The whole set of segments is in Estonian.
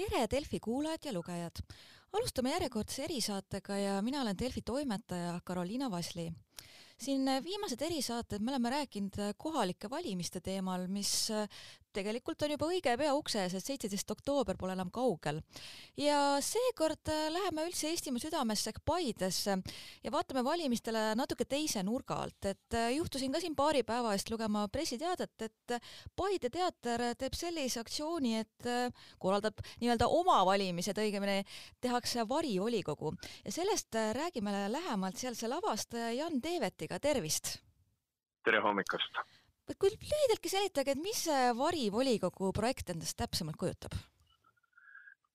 tere, Delfi kuulajad ja lugejad! alustame järjekordse erisaatega ja mina olen Delfi toimetaja Karoliina Vasli siin viimased erisaated me oleme rääkinud kohalike valimiste teemal, mis tegelikult on juba õige pea ukse ees, et seitseteist oktoober pole enam kaugel. ja seekord äh, läheme üldse Eestimaa südamesse ehk Paidesse ja vaatame valimistele natuke teise nurga alt, et äh, juhtusin ka siin paari päeva eest lugema pressiteadet, et äh, Paide teater teeb sellise aktsiooni, et korraldab nii-öelda oma valimised, õigemini tehakse varivolikogu ja sellest räägime lähemalt sealse lavastaja Jan Teevetiga, tervist! tere hommikust! Kui lühidaltki seletage, et mis see varivolikogu projekt endast täpsemalt kujutab?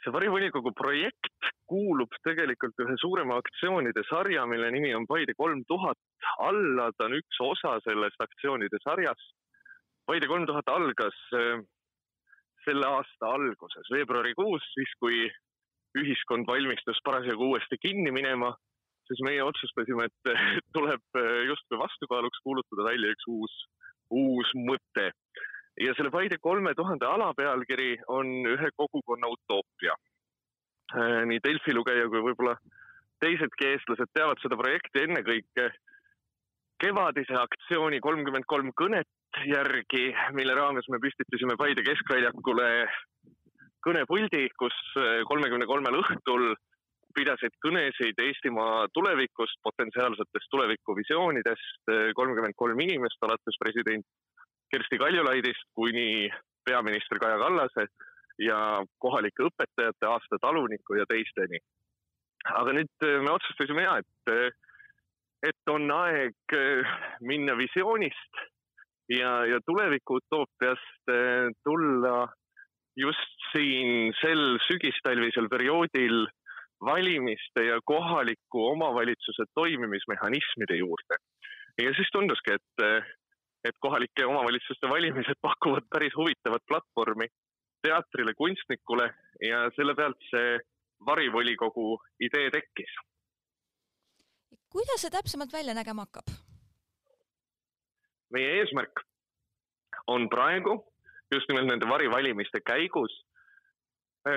see varivolikogu projekt kuulub tegelikult ühe suurema aktsioonide sarja, mille nimi on Paide kolm tuhat alla, ta on üks osa sellest aktsioonide sarjast. Paide kolm tuhat algas äh, selle aasta alguses, veebruarikuus, siis kui ühiskond valmistus parasjagu uuesti kinni minema, siis meie otsustasime, et tuleb äh, justkui vastukaaluks kuulutada välja üks uus uus mõte. ja selle Paide kolme tuhande ala pealkiri on ühe kogukonna utoopia. Äh, nii Delfi lugeja kui võib-olla teisedki eestlased teavad seda projekti ennekõike kevadise aktsiooni kolmkümmend kolm kõnet järgi, mille raames me püstitasime Paide keskväljakule kõnepuldi, kus äh, kolmekümne kolmel õhtul pidasid kõnesid Eestimaa tulevikust, potentsiaalsetest tulevikuvisioonidest eh, kolmkümmend kolm inimest, alates president Kersti Kaljulaidist kuni peaminister Kaja Kallase ja kohalike õpetajate, aastataluniku ja teisteni. aga nüüd eh, me otsustasime ja, et, eh, et on aeg minna visioonist ja, ja tuleviku utoopiast tulla just siin sel sügistalvisel perioodil valimiste ja kohaliku omavalitsuse toimimismehhanismide juurde. ja siis tunduski, et, et kohalike omavalitsuste valimised pakuvad päris huvitavat platvormi teatrile, kunstnikule ja selle pealt see varivolikogu idee tekkis. kuidas see täpsemalt välja nägema hakkab? meie eesmärk on praegu just nimelt nende varivalimiste käigus,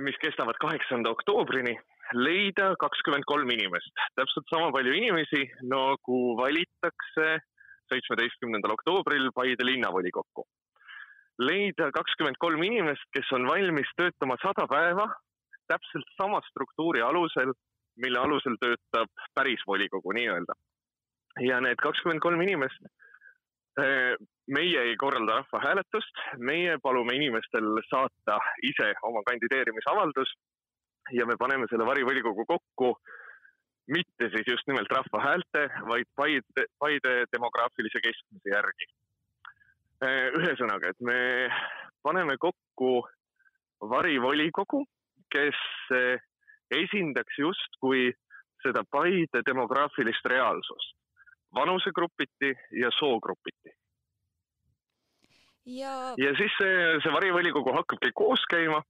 mis kestavad kaheksanda oktoobrini leida kakskümmend kolm inimest, täpselt sama palju inimesi nagu valitakse seitsmeteistkümnendal oktoobril Paide linnavolikokku. leida kakskümmend kolm inimest, kes on valmis töötama sada päeva täpselt sama struktuuri alusel, mille alusel töötab päris volikogu nii-öelda. ja need kakskümmend kolm inimest, eh, meie ei korralda rahvahääletust, meie palume inimestel saata ise oma kandideerimisavaldus ja me paneme selle varivolikogu kokku mitte siis just nimelt rahva häälte, vaid Paide, Paide demograafilise keskmise järgi. Äh, ühesõnaga, et me paneme kokku varivolikogu, kes äh, esindaks justkui seda Paide demograafilist reaalsust vanusegrupiti ja soogrupiti. ja, ja siis see, see varivolikogu hakkabki koos käima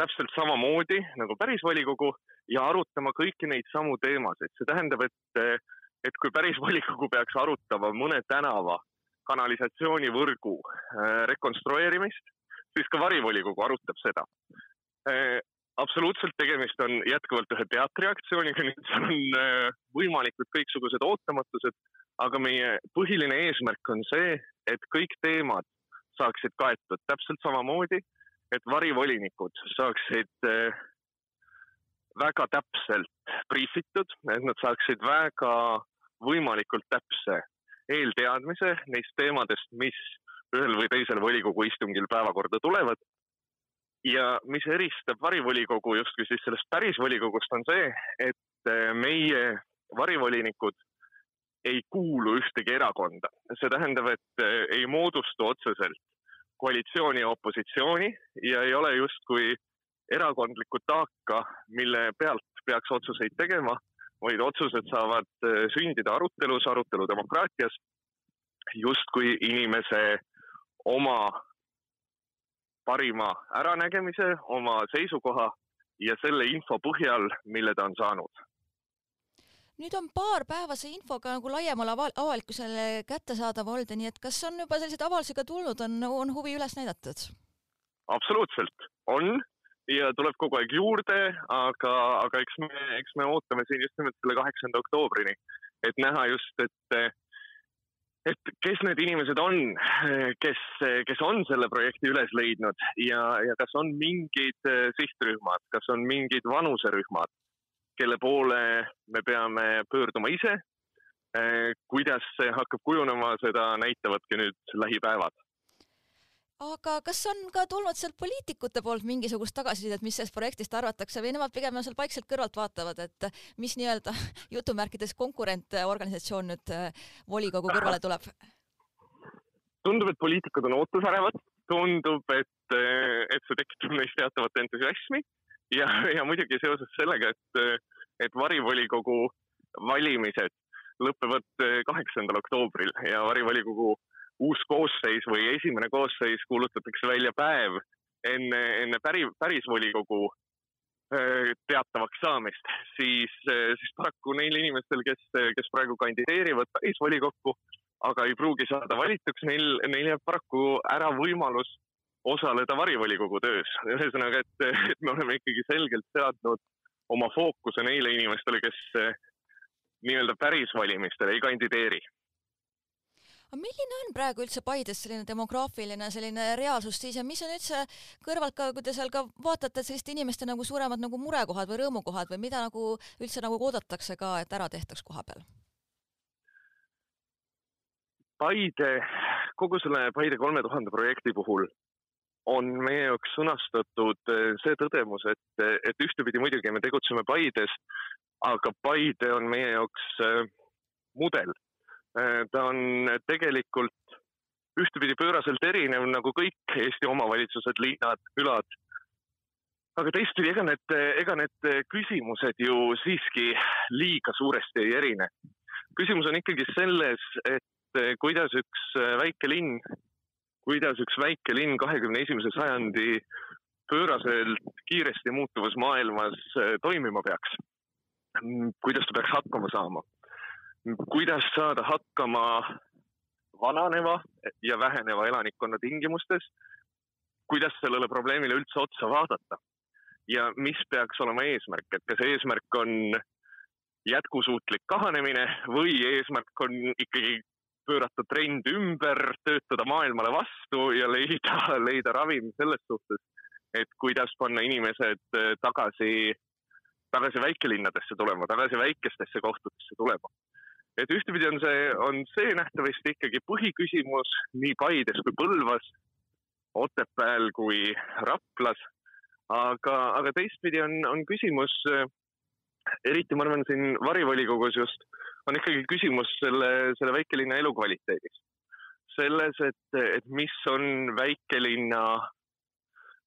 täpselt samamoodi nagu päris volikogu ja arutama kõiki neid samu teemasid. see tähendab, et, et kui päris volikogu peaks arutama mõne tänava kanalisatsioonivõrgu äh, rekonstrueerimist, siis ka varivolikogu arutab seda. Äh, absoluutselt tegemist on jätkuvalt ühe teatriaktsiooniga, nüüd seal on äh, võimalikud kõiksugused ootamatused, aga meie põhiline eesmärk on see, et kõik teemad saaksid kaetud täpselt samamoodi et varivolinikud saaksid eh, väga täpselt briifitud, et nad saaksid väga võimalikult täpse eelteadmise neist teemadest, mis ühel või teisel volikogu istungil päevakorda tulevad. ja mis eristab varivolikogu justkui siis sellest päris volikogust, on see, et eh, meie varivolinikud ei kuulu ühtegi erakonda. see tähendab, et eh, ei moodustu otseselt koalitsiooni ja opositsiooni ja ei ole justkui erakondlikku taaka, mille pealt peaks otsuseid tegema, vaid otsused saavad äh, sündida arutelus, arutelu demokraatias, justkui inimese oma parima äranägemise, oma seisukoha ja selle info põhjal, mille ta on saanud nüüd on paar päeva see info ka nagu laiemale aval avalikkusele kättesaadav olnud, nii et kas on juba selliseid avaldusi ka tulnud, on, on huvi üles näidatud? absoluutselt, on ja tuleb kogu aeg juurde, aga, aga eks me, eks me ootame siin just nimelt selle kaheksanda oktoobrini, et näha just, et et kes need inimesed on, kes, kes on selle projekti üles leidnud ja, ja kas on mingid sihtrühmad, kas on mingid vanuserühmad, kelle poole me peame pöörduma ise. kuidas see hakkab kujunema, seda näitavadki nüüd lähipäevad aga kas on ka tulnud sealt poliitikute poolt mingisugust tagasisidet, mis sellest projektist arvatakse või nemad pigem seal vaikselt kõrvalt vaatavad, et mis nii-öelda jutumärkides konkurentorganisatsioon nüüd äh, volikogu kõrvale tuleb? tundub, et poliitikud on ootusärevad, tundub, et, äh, et see tekitab neis teatavat entusiasmi ja, ja muidugi seoses sellega, et, et varivolikogu valimised lõpevad kaheksandal oktoobril ja varivolikogu uus koosseis või esimene koosseis kuulutatakse välja päev enne, enne päri, päris volikogu teatavaks saamist, siis, siis paraku neil inimestel, kes, kes praegu kandideerivad pärisvolikokku, aga ei pruugi saada valituks, neil, neil jääb paraku ära võimalus osaleda varivolikogu töös. ühesõnaga, et, et me oleme ikkagi selgelt seadnud oma fookuse neile inimestele, kes nii-öelda pärisvalimistel ei kandideeri aga milline on praegu üldse Paides selline demograafiline selline reaalsus siis ja mis on üldse kõrvalt ka, kui te seal ka vaatate selliste inimeste nagu suuremad nagu murekohad või rõõmukohad või mida nagu üldse nagu oodatakse ka, et ära tehtaks koha peal? Paide, kogu selle Paide kolme tuhande projekti puhul on meie jaoks sõnastatud eh, see tõdemus, et, et ühtepidi muidugi me tegutseme Paides, aga Paide on meie jaoks eh, mudel ta on tegelikult ühtepidi pööraselt erinev nagu kõik Eesti omavalitsused, linnad, külad. aga teistpidi, ega need, ega need küsimused ju siiski liiga suuresti ei erine. küsimus on ikkagi selles, et kuidas üks väike linn, kuidas üks väike linn kahekümne esimese sajandi pööraselt kiiresti muutuvas maailmas toimima peaks. kuidas ta peaks hakkama saama? Kuidas saada hakkama vananeva ja väheneva elanikkonna tingimustes, kuidas sellele probleemile üldse otsa vaadata? Ja mis peaks olema eesmärk, et kas eesmärk on jätkusuutlik kahanemine või eesmärk on ikkagi pöörata trend ümber, töötada maailmale vastu ja leida, leida ravim selles suhtes, et kuidas panna inimesed tagasi, tagasi väikelinnadesse tulema, tagasi väikestesse kohtadesse tulema et ühtepidi on see, on see nähtavasti ikkagi põhiküsimus nii Paides kui Põlvas, Otepääl kui Raplas. aga, aga teistpidi on, on küsimus, eriti ma arvan siin varivolikogus just, on ikkagi küsimus selle, selle väikelinna elukvaliteedis. selles, et, et mis on väikelinna,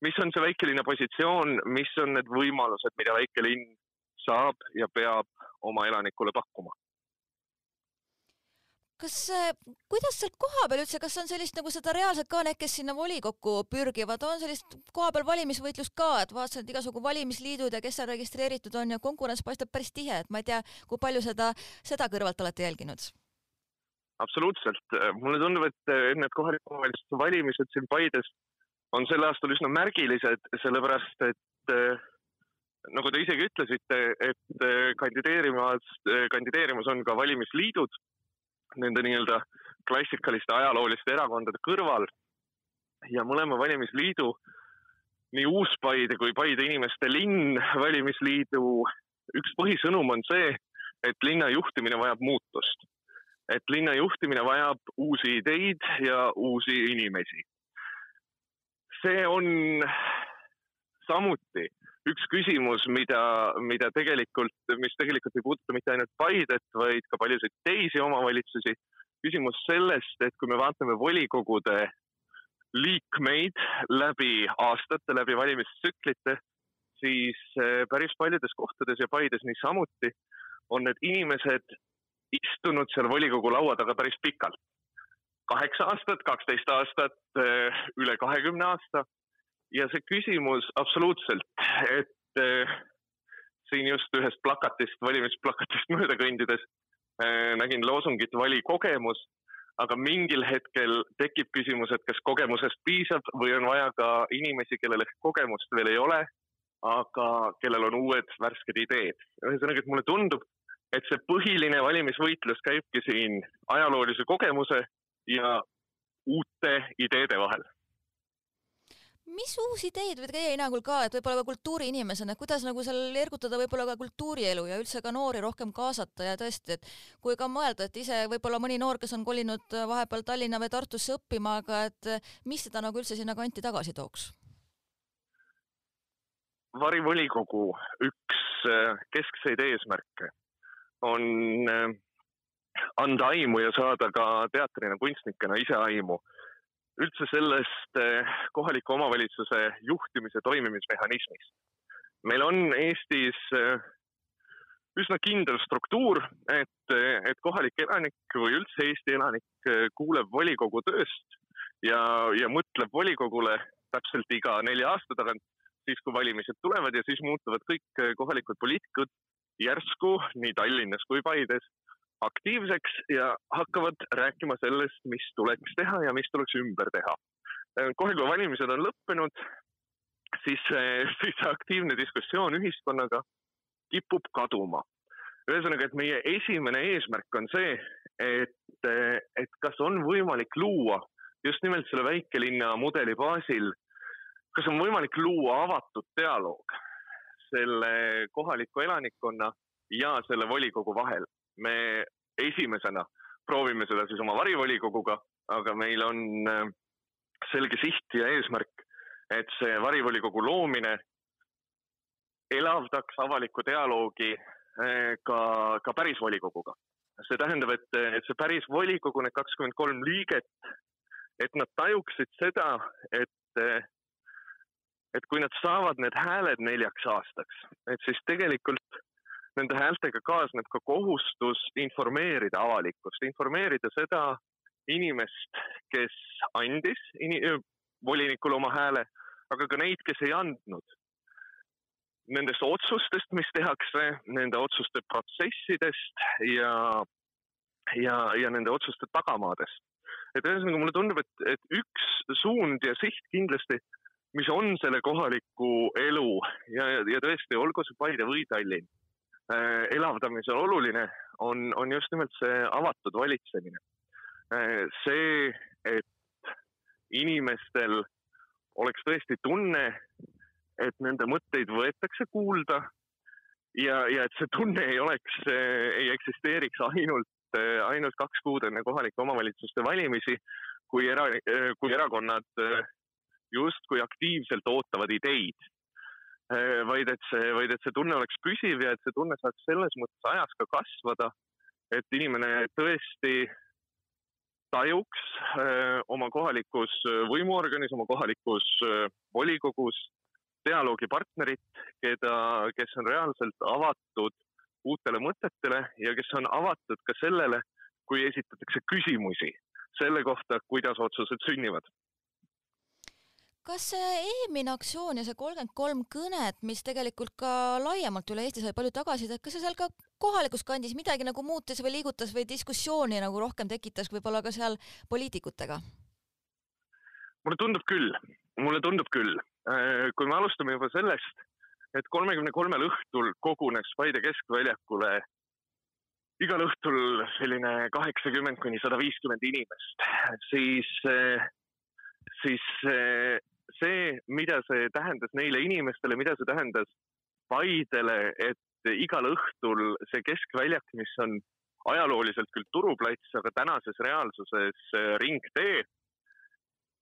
mis on see väikelinna positsioon, mis on need võimalused, mida väikelinn saab ja peab oma elanikule pakkuma kas, kuidas seal kohapeal üldse, kas on sellist nagu seda reaalselt ka need, kes sinna volikokku pürgivad, on sellist kohapeal valimisvõitlust ka, et vaatasin, et igasugu valimisliidud ja kes seal registreeritud on ja konkurents paistab päris tihe, et ma ei tea, kui palju seda, seda kõrvalt olete jälginud? absoluutselt, mulle tundub, et need kohalike omavalitsuste valimised siin Paides on sel aastal üsna märgilised, sellepärast et nagu te isegi ütlesite, et kandideerimas, kandideerimas on ka valimisliidud nende nii-öelda klassikaliste ajalooliste erakondade kõrval ja mõlema valimisliidu, nii Uus-Paide kui Paide Inimeste Linn valimisliidu üks põhisõnum on see, et linna juhtimine vajab muutust. et linna juhtimine vajab uusi ideid ja uusi inimesi. see on samuti üks küsimus, mida, mida tegelikult, mis tegelikult ei puuduta mitte ainult Paidet, vaid ka paljusid teisi omavalitsusi. küsimus sellest, et kui me vaatame volikogude liikmeid läbi aastate, läbi valimistsüklite, siis eh, päris paljudes kohtades ja Paides niisamuti on need inimesed istunud seal volikogu laua taga päris pikalt. kaheksa aastat, kaksteist aastat, eh, üle kahekümne aasta ja see küsimus absoluutselt, et äh, siin just ühest plakatist, valimisplakatist mööda kõndides äh, nägin loosungit vali kogemus, aga mingil hetkel tekib küsimus, et kas kogemusest piisab või on vaja ka inimesi, kellel ehk kogemust veel ei ole, aga kellel on uued värsked ideed. ühesõnaga, et mulle tundub, et see põhiline valimisvõitlus käibki siin ajaloolise kogemuse ja uute ideede vahel mis uusi ideid või teie hinnangul ka, et võib-olla ka kultuuriinimesena, kuidas nagu seal ergutada võib-olla ka kultuurielu ja üldse ka noori rohkem kaasata ja tõesti, et kui ka mõelda, et ise võib-olla mõni noor, kes on kolinud vahepeal Tallinna või Tartusse õppima, aga et mis seda nagu üldse sinna kanti tagasi tooks? varivolikogu üks äh, keskseid eesmärke on äh, anda aimu ja saada ka teatrina, kunstnikena ise aimu üldse sellest eh, kohaliku omavalitsuse juhtimise toimimismehhanismist. meil on Eestis eh, üsna kindel struktuur, et, eh, et kohalik elanik või üldse Eesti elanik kuuleb volikogu tööst ja, ja mõtleb volikogule täpselt iga nelja aasta tagant, siis kui valimised tulevad ja siis muutuvad kõik kohalikud poliitikud järsku nii Tallinnas kui Paides aktiivseks ja hakkavad rääkima sellest, mis tuleks teha ja mis tuleks ümber teha. kohe, kui valimised on lõppenud, siis, siis see aktiivne diskussioon ühiskonnaga kipub kaduma. ühesõnaga, et meie esimene eesmärk on see, et, et kas on võimalik luua just nimelt selle väikelinna mudeli baasil, kas on võimalik luua avatud dialoog selle kohaliku elanikkonna ja selle volikogu vahel me esimesena proovime seda siis oma varivolikoguga, aga meil on äh, selge siht ja eesmärk, et see varivolikogu loomine elavdaks avalikku dialoogi äh, ka, ka päris volikoguga. see tähendab, et, et see päris volikogu, need kakskümmend kolm liiget, et nad tajuksid seda, et, et kui nad saavad need hääled neljaks aastaks, et siis tegelikult nende häältega kaasneb ka kohustus informeerida avalikkust, informeerida seda inimest, kes andis ini, volinikule oma hääle, aga ka neid, kes ei andnud. Nendest otsustest, mis tehakse, nende otsuste protsessidest ja, ja, ja nende otsuste tagamaadest. et ühesõnaga mulle tundub, et, et üks suund ja siht kindlasti, mis on selle kohaliku elu ja, ja, ja tõesti, olgu see Paide või Tallinn elavdamisel oluline on, on just nimelt see avatud valitsemine. Äh, see, et inimestel oleks tõesti tunne, et nende mõtteid võetakse kuulda ja, ja et see tunne ei oleks, ei eksisteeriks ainult, ainult kaks kuud enne kohalike omavalitsuste valimisi, kui era, kui erakonnad justkui aktiivselt ootavad ideid Äh, vaid et see, vaid et see tunne oleks püsiv ja et see tunne saaks selles mõttes ajas ka kasvada, et inimene tõesti tajuks äh, oma kohalikus äh, võimuorganis, oma kohalikus volikogus dialoogipartnerit, keda, kes on reaalselt avatud uutele mõtetele ja kes on avatud ka sellele, kui esitatakse küsimusi selle kohta, kuidas otsused sünnivad kas see eelmine aktsioon ja see kolmkümmend kolm kõnet, mis tegelikult ka laiemalt üle Eesti sai palju tagasisidet, kas see seal ka kohalikus kandis midagi nagu muutis või liigutas või diskussiooni nagu rohkem tekitas võib-olla ka seal poliitikutega? mulle tundub küll, mulle tundub küll. Äh, kui me alustame juba sellest, et kolmekümne kolmel õhtul kogunes Paide keskväljakule igal õhtul selline kaheksakümmend kuni sada viiskümmend inimest, siis, äh, siis äh, see, mida see tähendas neile inimestele, mida see tähendas Paidele, et igal õhtul see keskväljak, mis on ajalooliselt küll turuplats, aga tänases reaalsuses ringtee,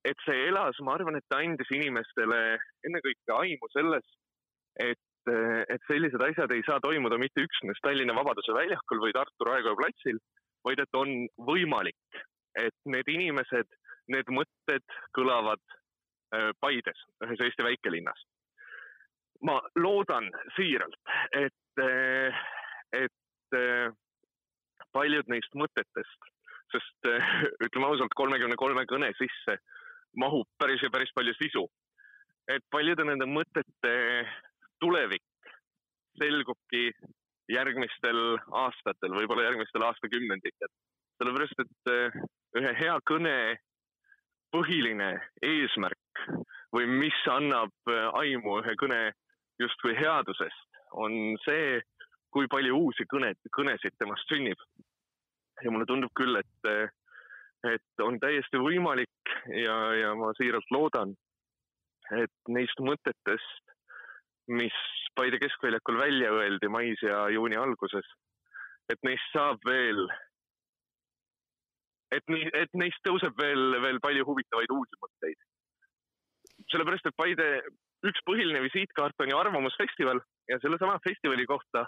et see elas, ma arvan, et ta andis inimestele ennekõike aimu sellest, et, et sellised asjad ei saa toimuda mitte üksnes Tallinna Vabaduse väljakul või Tartu Raekoja platsil, vaid et on võimalik, et need inimesed, need mõtted kõlavad Äh, Paides, ühes Eesti väikelinnas. ma loodan siiralt, et, äh, et äh, paljud neist mõtetest, sest ütleme ausalt, kolmekümne kolme kõne sisse mahub päris ja päris palju sisu. et paljude nende mõtete tulevik selgubki järgmistel aastatel, võib-olla järgmistel aastakümnenditel. sellepärast, et ühe hea kõne põhiline eesmärk või mis annab äh, aimu ühe kõne justkui headusest, on see, kui palju uusi kõne, kõnesid temast sünnib. ja mulle tundub küll, et, et on täiesti võimalik ja, ja ma siiralt loodan, et neist mõtetest, mis Paide keskväljakul välja öeldi mais ja juuni alguses, et neist saab veel, et nii, et neist tõuseb veel, veel palju huvitavaid uusi mõtteid. Sellepärast, et Paide üks põhiline visiitkaart on ju Arvamusfestival ja sellesama festivali kohta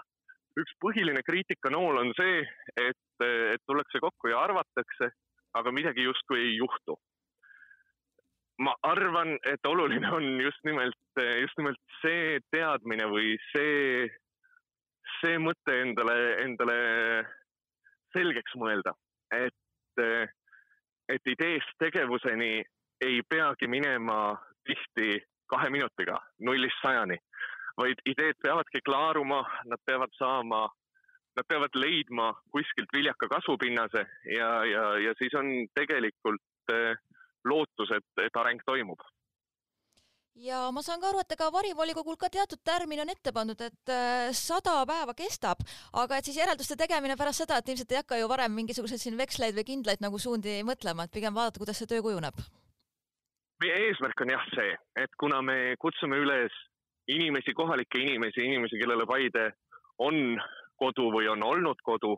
üks põhiline kriitikanool on see, et, et tullakse kokku ja arvatakse, aga midagi justkui ei juhtu. Ma arvan, et oluline on just nimelt, just nimelt see teadmine või see, see mõte endale, endale selgeks mõelda, et, et ideest tegevuseni ei peagi minema tihti kahe minutiga nullist sajani, vaid ideed peavadki klaaruma, nad peavad saama, nad peavad leidma kuskilt viljaka kasvupinnase ja, ja, ja siis on tegelikult äh, lootus, et, et areng toimub ja ma saan ka aru, et ega varivolikogul ka teatud tärmin on ette pandud, et äh, sada päeva kestab, aga et siis järelduste tegemine pärast seda, et ilmselt ei hakka ju varem mingisuguseid siin veksleid või kindlaid nagu suundi mõtlema, et pigem vaadata, kuidas see töö kujuneb. Meie eesmärk on jah see, et kuna me kutsume üles inimesi, kohalikke inimesi, inimesi, kellele Paide on kodu või on olnud kodu,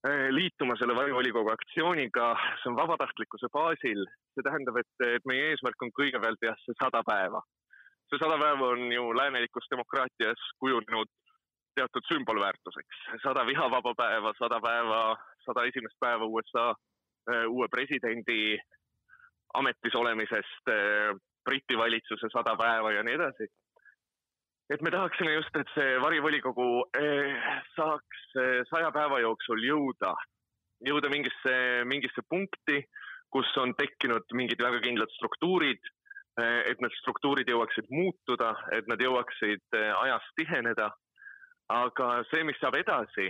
Äh, liituma selle varivolikogu aktsiooniga, see on vabatahtlikkuse baasil, see tähendab, et, et meie eesmärk on kõigepealt jah, see sada päeva. see sada päeva on ju läänelikus demokraatias kujunenud teatud sümbolväärtuseks, sada vihavaba päeva, sada päeva, sada esimest päeva USA äh, uue presidendi ametis olemisest, äh, Briti valitsuse sada päeva ja nii edasi et me tahaksime just, et see varivolikogu eh, saaks eh, saja päeva jooksul jõuda, jõuda mingisse, mingisse punkti, kus on tekkinud mingid väga kindlad struktuurid, et need struktuurid jõuaksid muutuda, et nad jõuaksid ajas tiheneda. aga see, mis saab edasi,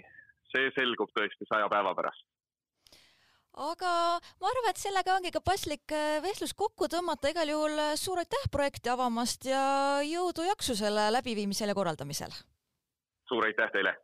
see selgub tõesti saja päeva pärast aga ma arvan, et sellega ongi ka paslik äh, vestlus kokku tõmmata, igal juhul äh, suur aitäh projekti avamast ja jõudu-jaksu selle läbiviimisel ja korraldamisel! suur aitäh teile!